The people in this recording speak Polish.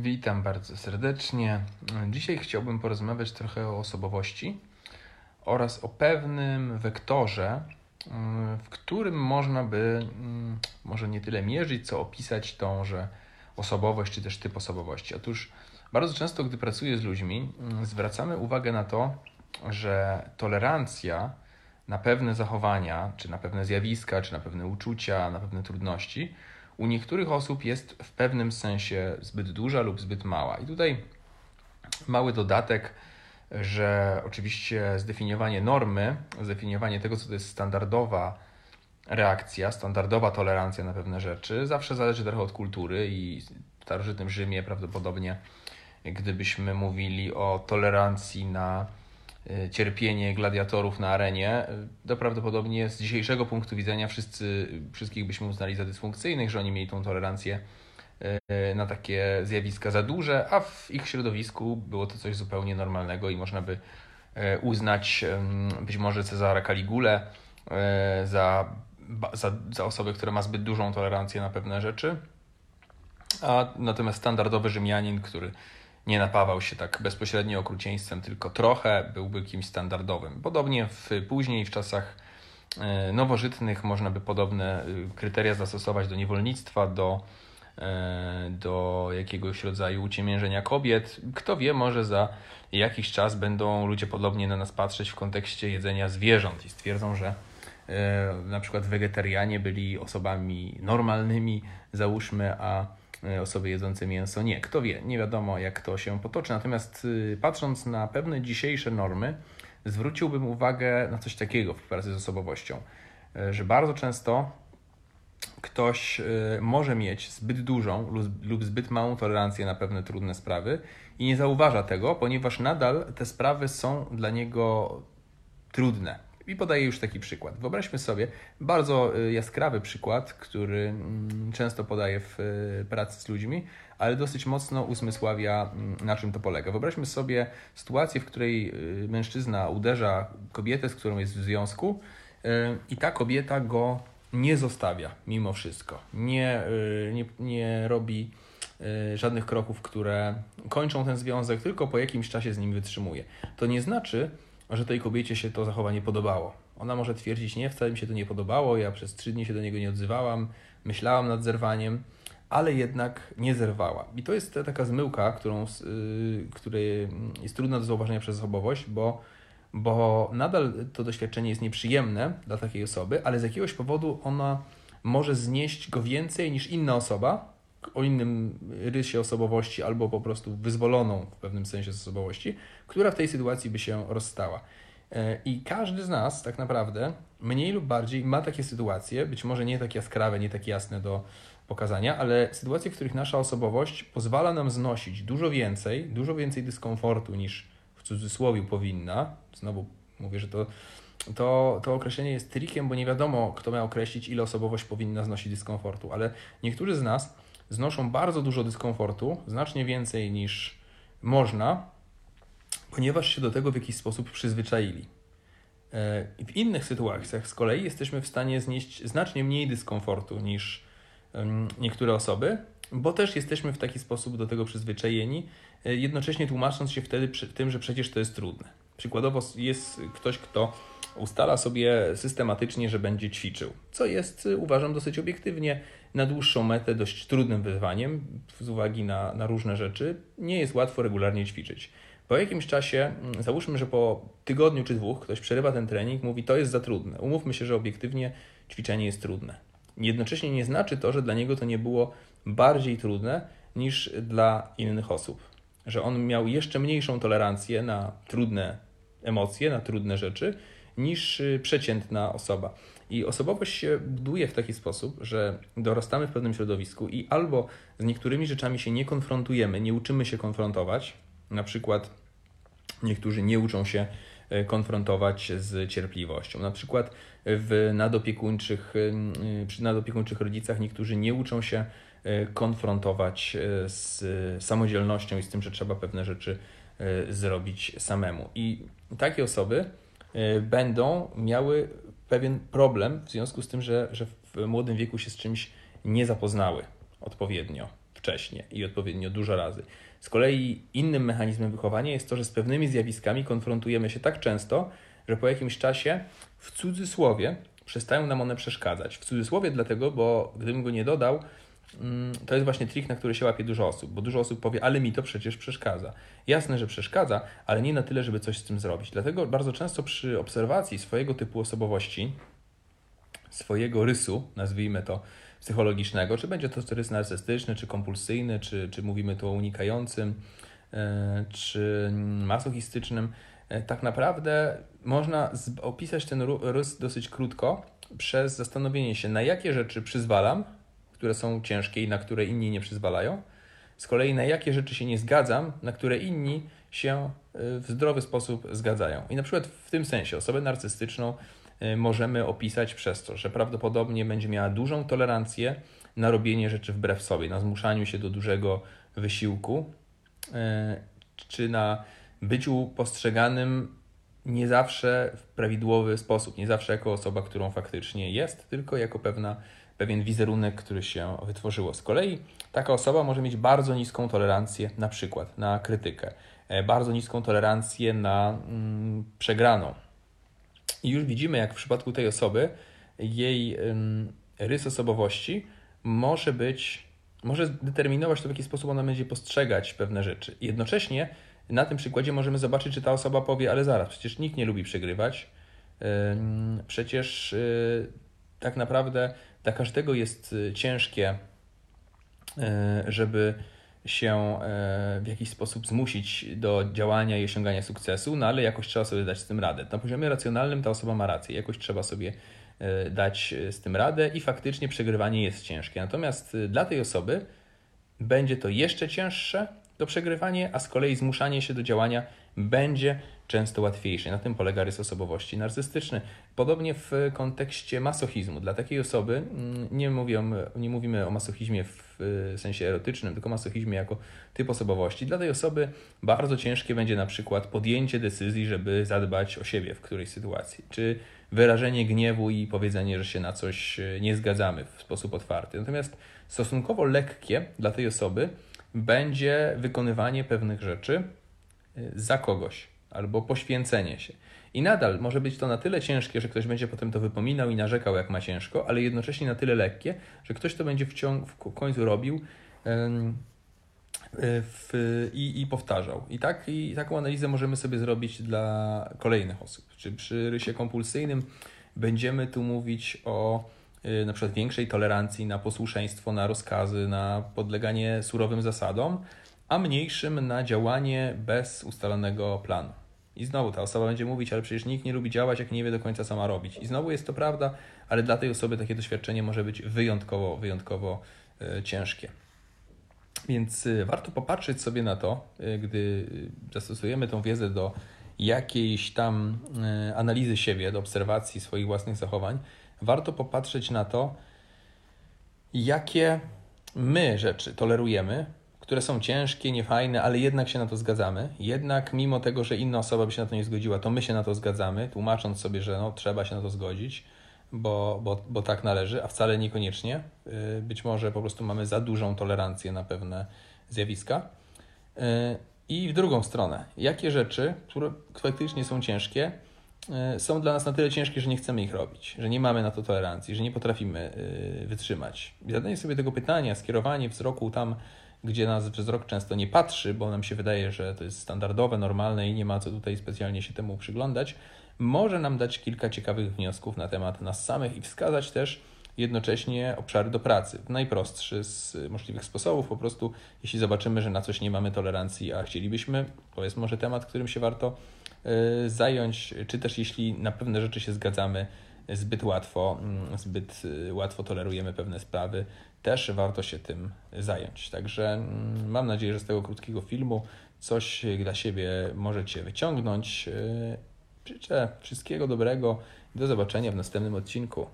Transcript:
Witam bardzo serdecznie. Dzisiaj chciałbym porozmawiać trochę o osobowości oraz o pewnym wektorze, w którym można by mm, może nie tyle mierzyć, co opisać tąże osobowość czy też typ osobowości. Otóż bardzo często, gdy pracuję z ludźmi, mm, zwracamy uwagę na to, że tolerancja na pewne zachowania, czy na pewne zjawiska, czy na pewne uczucia, na pewne trudności u niektórych osób jest w pewnym sensie zbyt duża lub zbyt mała. I tutaj mały dodatek, że oczywiście zdefiniowanie normy, zdefiniowanie tego, co to jest standardowa reakcja, standardowa tolerancja na pewne rzeczy, zawsze zależy trochę od kultury i w starożytnym Rzymie prawdopodobnie, gdybyśmy mówili o tolerancji na cierpienie gladiatorów na arenie, y, to prawdopodobnie z dzisiejszego punktu widzenia wszyscy, wszystkich byśmy uznali za dysfunkcyjnych, że oni mieli tą tolerancję y, na takie zjawiska za duże, a w ich środowisku było to coś zupełnie normalnego i można by uznać być może Cezara Caligulę za, za, za osobę, która ma zbyt dużą tolerancję na pewne rzeczy, a natomiast standardowy Rzymianin, który nie napawał się tak bezpośrednio okrucieństwem, tylko trochę byłby kimś standardowym. Podobnie w, później w czasach e, nowożytnych można by podobne e, kryteria zastosować do niewolnictwa, do, e, do jakiegoś rodzaju uciemiężenia kobiet. Kto wie, może za jakiś czas będą ludzie podobnie na nas patrzeć w kontekście jedzenia zwierząt i stwierdzą, że na przykład wegetarianie byli osobami normalnymi, załóżmy, a osoby jedzące mięso. Nie, kto wie, nie wiadomo jak to się potoczy. Natomiast y, patrząc na pewne dzisiejsze normy, zwróciłbym uwagę na coś takiego w pracy z osobowością, e, że bardzo często ktoś e, może mieć zbyt dużą lub zbyt małą tolerancję na pewne trudne sprawy i nie zauważa tego, ponieważ nadal te sprawy są dla niego trudne i podaję już taki przykład. Wyobraźmy sobie bardzo y, jaskrawy przykład, który mm, często podaję w y, pracy z ludźmi, ale dosyć mocno uzmysławia, mm, na czym to polega. Wyobraźmy sobie sytuację, w której y, mężczyzna uderza kobietę, z którą jest w związku, i ta kobieta go nie zostawia mimo wszystko. Nie, nie, nie robi żadnych kroków, które kończą ten związek, tylko po jakimś czasie z nim wytrzymuje. To nie znaczy, że tej kobiecie się to zachowanie podobało. Ona może twierdzić, nie, wcale mi się to nie podobało, ja przez trzy dni się do niego nie odzywałam, myślałam nad zerwaniem, ale jednak nie zerwała. I to jest taka zmyłka, którą, yy, której jest trudna do zauważenia przez osobowość, bo, bo nadal to doświadczenie jest nieprzyjemne dla takiej osoby, ale z jakiegoś powodu ona może znieść go więcej niż inna osoba, o innym rysie osobowości albo po prostu wyzwoloną w pewnym sensie z osobowości, która w tej sytuacji by się rozstała. E, I każdy z nas tak naprawdę mniej lub bardziej ma takie sytuacje, być może nie tak jaskrawe, nie tak jasne do pokazania, ale sytuacje, w których nasza osobowość pozwala nam znosić dużo więcej, dużo więcej dyskomfortu niż w cudzysłowie powinna. Znowu mówię, że to, to, to określenie jest trikiem, bo nie wiadomo, kto ma określić, ile osobowość powinna znosić dyskomfortu, ale niektórzy z nas znoszą bardzo dużo dyskomfortu, znacznie więcej niż można, ponieważ się do tego w jakiś sposób przyzwyczaili. E, w innych sytuacjach z kolei jesteśmy w stanie znieść znacznie mniej dyskomfortu niż niektóre osoby, bo też jesteśmy w taki sposób do tego przyzwyczajeni, e, jednocześnie tłumacząc się wtedy tym, że przecież to jest trudne. Przykładowo jest ktoś, kto ustala sobie systematycznie, że będzie ćwiczył, co jest, uważam, dosyć obiektywnie na dłuższą metę dość trudnym wyzwaniem z uwagi na, na różne rzeczy. Nie jest łatwo regularnie ćwiczyć. Po jakimś czasie, mm, załóżmy, że po tygodniu czy dwóch ktoś przerywa ten trening, mówi, to jest za trudne. Umówmy się, że obiektywnie ćwiczenie jest trudne. Jednocześnie nie znaczy to, że dla niego to nie było bardziej trudne niż dla innych osób. Że on miał jeszcze mniejszą tolerancję na trudne emocje, na trudne rzeczy, niż y, przeciętna osoba. I osobowość się buduje w taki sposób, że dorastamy w pewnym środowisku i albo z niektórymi rzeczami się nie konfrontujemy, nie uczymy się konfrontować, na przykład niektórzy nie uczą się e, konfrontować z cierpliwością. Na przykład w nadopiekuńczych, y, przy nadopiekuńczych rodzicach niektórzy nie uczą się konfrontować z samodzielnością i z tym, że trzeba pewne rzeczy zrobić samemu. I takie osoby będą miały pewien problem w związku z tym, że, że w młodym wieku się z czymś nie zapoznały odpowiednio. wcześnie i odpowiednio dużo razy. Z kolei innym mechanizmem wychowania jest to, że z pewnymi zjawiskami konfrontujemy się tak często, że po jakimś czasie w cudzysłowie przestają nam one przeszkadzać. W cudzysłowie dlatego, bo gdybym go nie dodał, to jest właśnie trik, na który się łapie dużo osób, bo dużo osób powie, ale mi to przecież przeszkadza. Jasne, że przeszkadza, ale nie na tyle, żeby coś z tym zrobić. Dlatego bardzo często przy obserwacji swojego typu osobowości, swojego rysu, nazwijmy to psychologicznego, czy będzie to rys narcystyczny, czy kompulsyjny, czy, czy mówimy tu o unikającym, e, czy masochistycznym, e, tak naprawdę można opisać ten rys dosyć krótko przez zastanowienie się, na jakie rzeczy przyzwalam, które są ciężkie i na które inni nie przyzwalają, z kolei na jakie rzeczy się nie zgadzam, na które inni się e, w zdrowy sposób zgadzają. I na przykład w tym sensie osobę narcystyczną e, możemy opisać przez to, że prawdopodobnie będzie miała dużą tolerancję na robienie rzeczy wbrew sobie, na zmuszaniu się do dużego wysiłku, e, czy na byciu postrzeganym nie zawsze w prawidłowy sposób, nie zawsze jako osoba, którą faktycznie jest, tylko jako pewna, pewien wizerunek, który się wytworzyło. Z kolei taka osoba może mieć bardzo niską tolerancję na przykład na krytykę, e, bardzo niską tolerancję na mm, przegraną. I już widzimy, jak w przypadku tej osoby jej ym, rys osobowości może być, może determinować to, w jaki sposób ona będzie postrzegać pewne rzeczy. Jednocześnie na tym przykładzie możemy zobaczyć, czy ta osoba powie, ale zaraz, przecież nikt nie lubi przegrywać. Przecież y, tak naprawdę dla każdego jest y, ciężkie, y, żeby się w jakiś sposób zmusić do działania i osiągania sukcesu, no ale jakoś trzeba sobie dać z tym radę. Na poziomie racjonalnym ta osoba ma rację, jakoś trzeba sobie dać z tym radę i faktycznie przegrywanie jest ciężkie. Natomiast dla tej osoby będzie to jeszcze cięższe, to przegrywanie, a z kolei zmuszanie się do działania będzie często łatwiejsze. Na tym polega rys osobowości narcystyczny. Podobnie w kontekście masochizmu. Dla takiej osoby mm, nie, mówię, nie mówimy o masochizmie w sensie erotycznym, tylko masochizmie jako typ osobowości. Dla tej osoby bardzo ciężkie będzie na przykład podjęcie decyzji, żeby zadbać o siebie w którejś sytuacji, czy wyrażenie gniewu i powiedzenie, że się na coś nie zgadzamy w sposób otwarty. Natomiast stosunkowo lekkie dla tej osoby będzie wykonywanie pewnych rzeczy y, za kogoś albo poświęcenie się. I nadal może być to na tyle ciężkie, że ktoś będzie potem to wypominał i narzekał, jak ma ciężko, ale jednocześnie na tyle lekkie, że ktoś to będzie w, ciąg, w końcu robił y, w, i, i powtarzał. I, tak, I taką analizę możemy sobie zrobić dla kolejnych osób. Czy przy rysie kompulsyjnym będziemy tu mówić o Y, na przykład większej tolerancji na posłuszeństwo, na rozkazy, na podleganie surowym zasadom, a mniejszym na działanie bez ustalonego planu. I znowu ta osoba będzie mówić, ale przecież nikt nie lubi działać, jak nie wie do końca co ma robić. I znowu jest to prawda, ale dla tej osoby takie doświadczenie może być wyjątkowo, wyjątkowo y, ciężkie. Więc y, warto popatrzeć sobie na to, gdy zastosujemy tą wiedzę do jakiejś tam analizy siebie, do obserwacji swoich własnych zachowań, warto popatrzeć na to, jakie my rzeczy tolerujemy, które są ciężkie, niefajne, ale jednak się na to zgadzamy. Jednak mimo tego, że inna osoba by się na to nie zgodziła, to my się na to zgadzamy, tłumacząc sobie, że no, trzeba się na to zgodzić, bo, bo, bo tak należy, a wcale niekoniecznie. Y, być może po prostu mamy za dużą tolerancję na pewne zjawiska. Y, I w drugą stronę, jakie rzeczy, które faktycznie są ciężkie, E, są dla nas na tyle ciężkie, że nie chcemy ich robić, że nie mamy na to tolerancji, że nie potrafimy wytrzymać. Zadanie sobie tego pytania, skierowanie wzroku tam, gdzie nas wzrok często nie patrzy, bo nam się wydaje, że to jest standardowe, normalne i nie ma co tutaj specjalnie się temu przyglądać, może nam dać kilka ciekawych wniosków na temat nas samych i wskazać też jednocześnie obszary do pracy. Najprostszy z możliwych sposobów, po prostu jeśli zobaczymy, że na coś nie mamy tolerancji, a chcielibyśmy, to jest może temat, którym się warto Y, zająć, czy też jeśli na pewne rzeczy się zgadzamy zbyt łatwo, mm, zbyt y, łatwo tolerujemy pewne sprawy, też warto się tym zająć. Także mm, mam nadzieję, że z tego krótkiego filmu coś dla siebie możecie wyciągnąć. Y, życzę wszystkiego dobrego i do zobaczenia w następnym odcinku.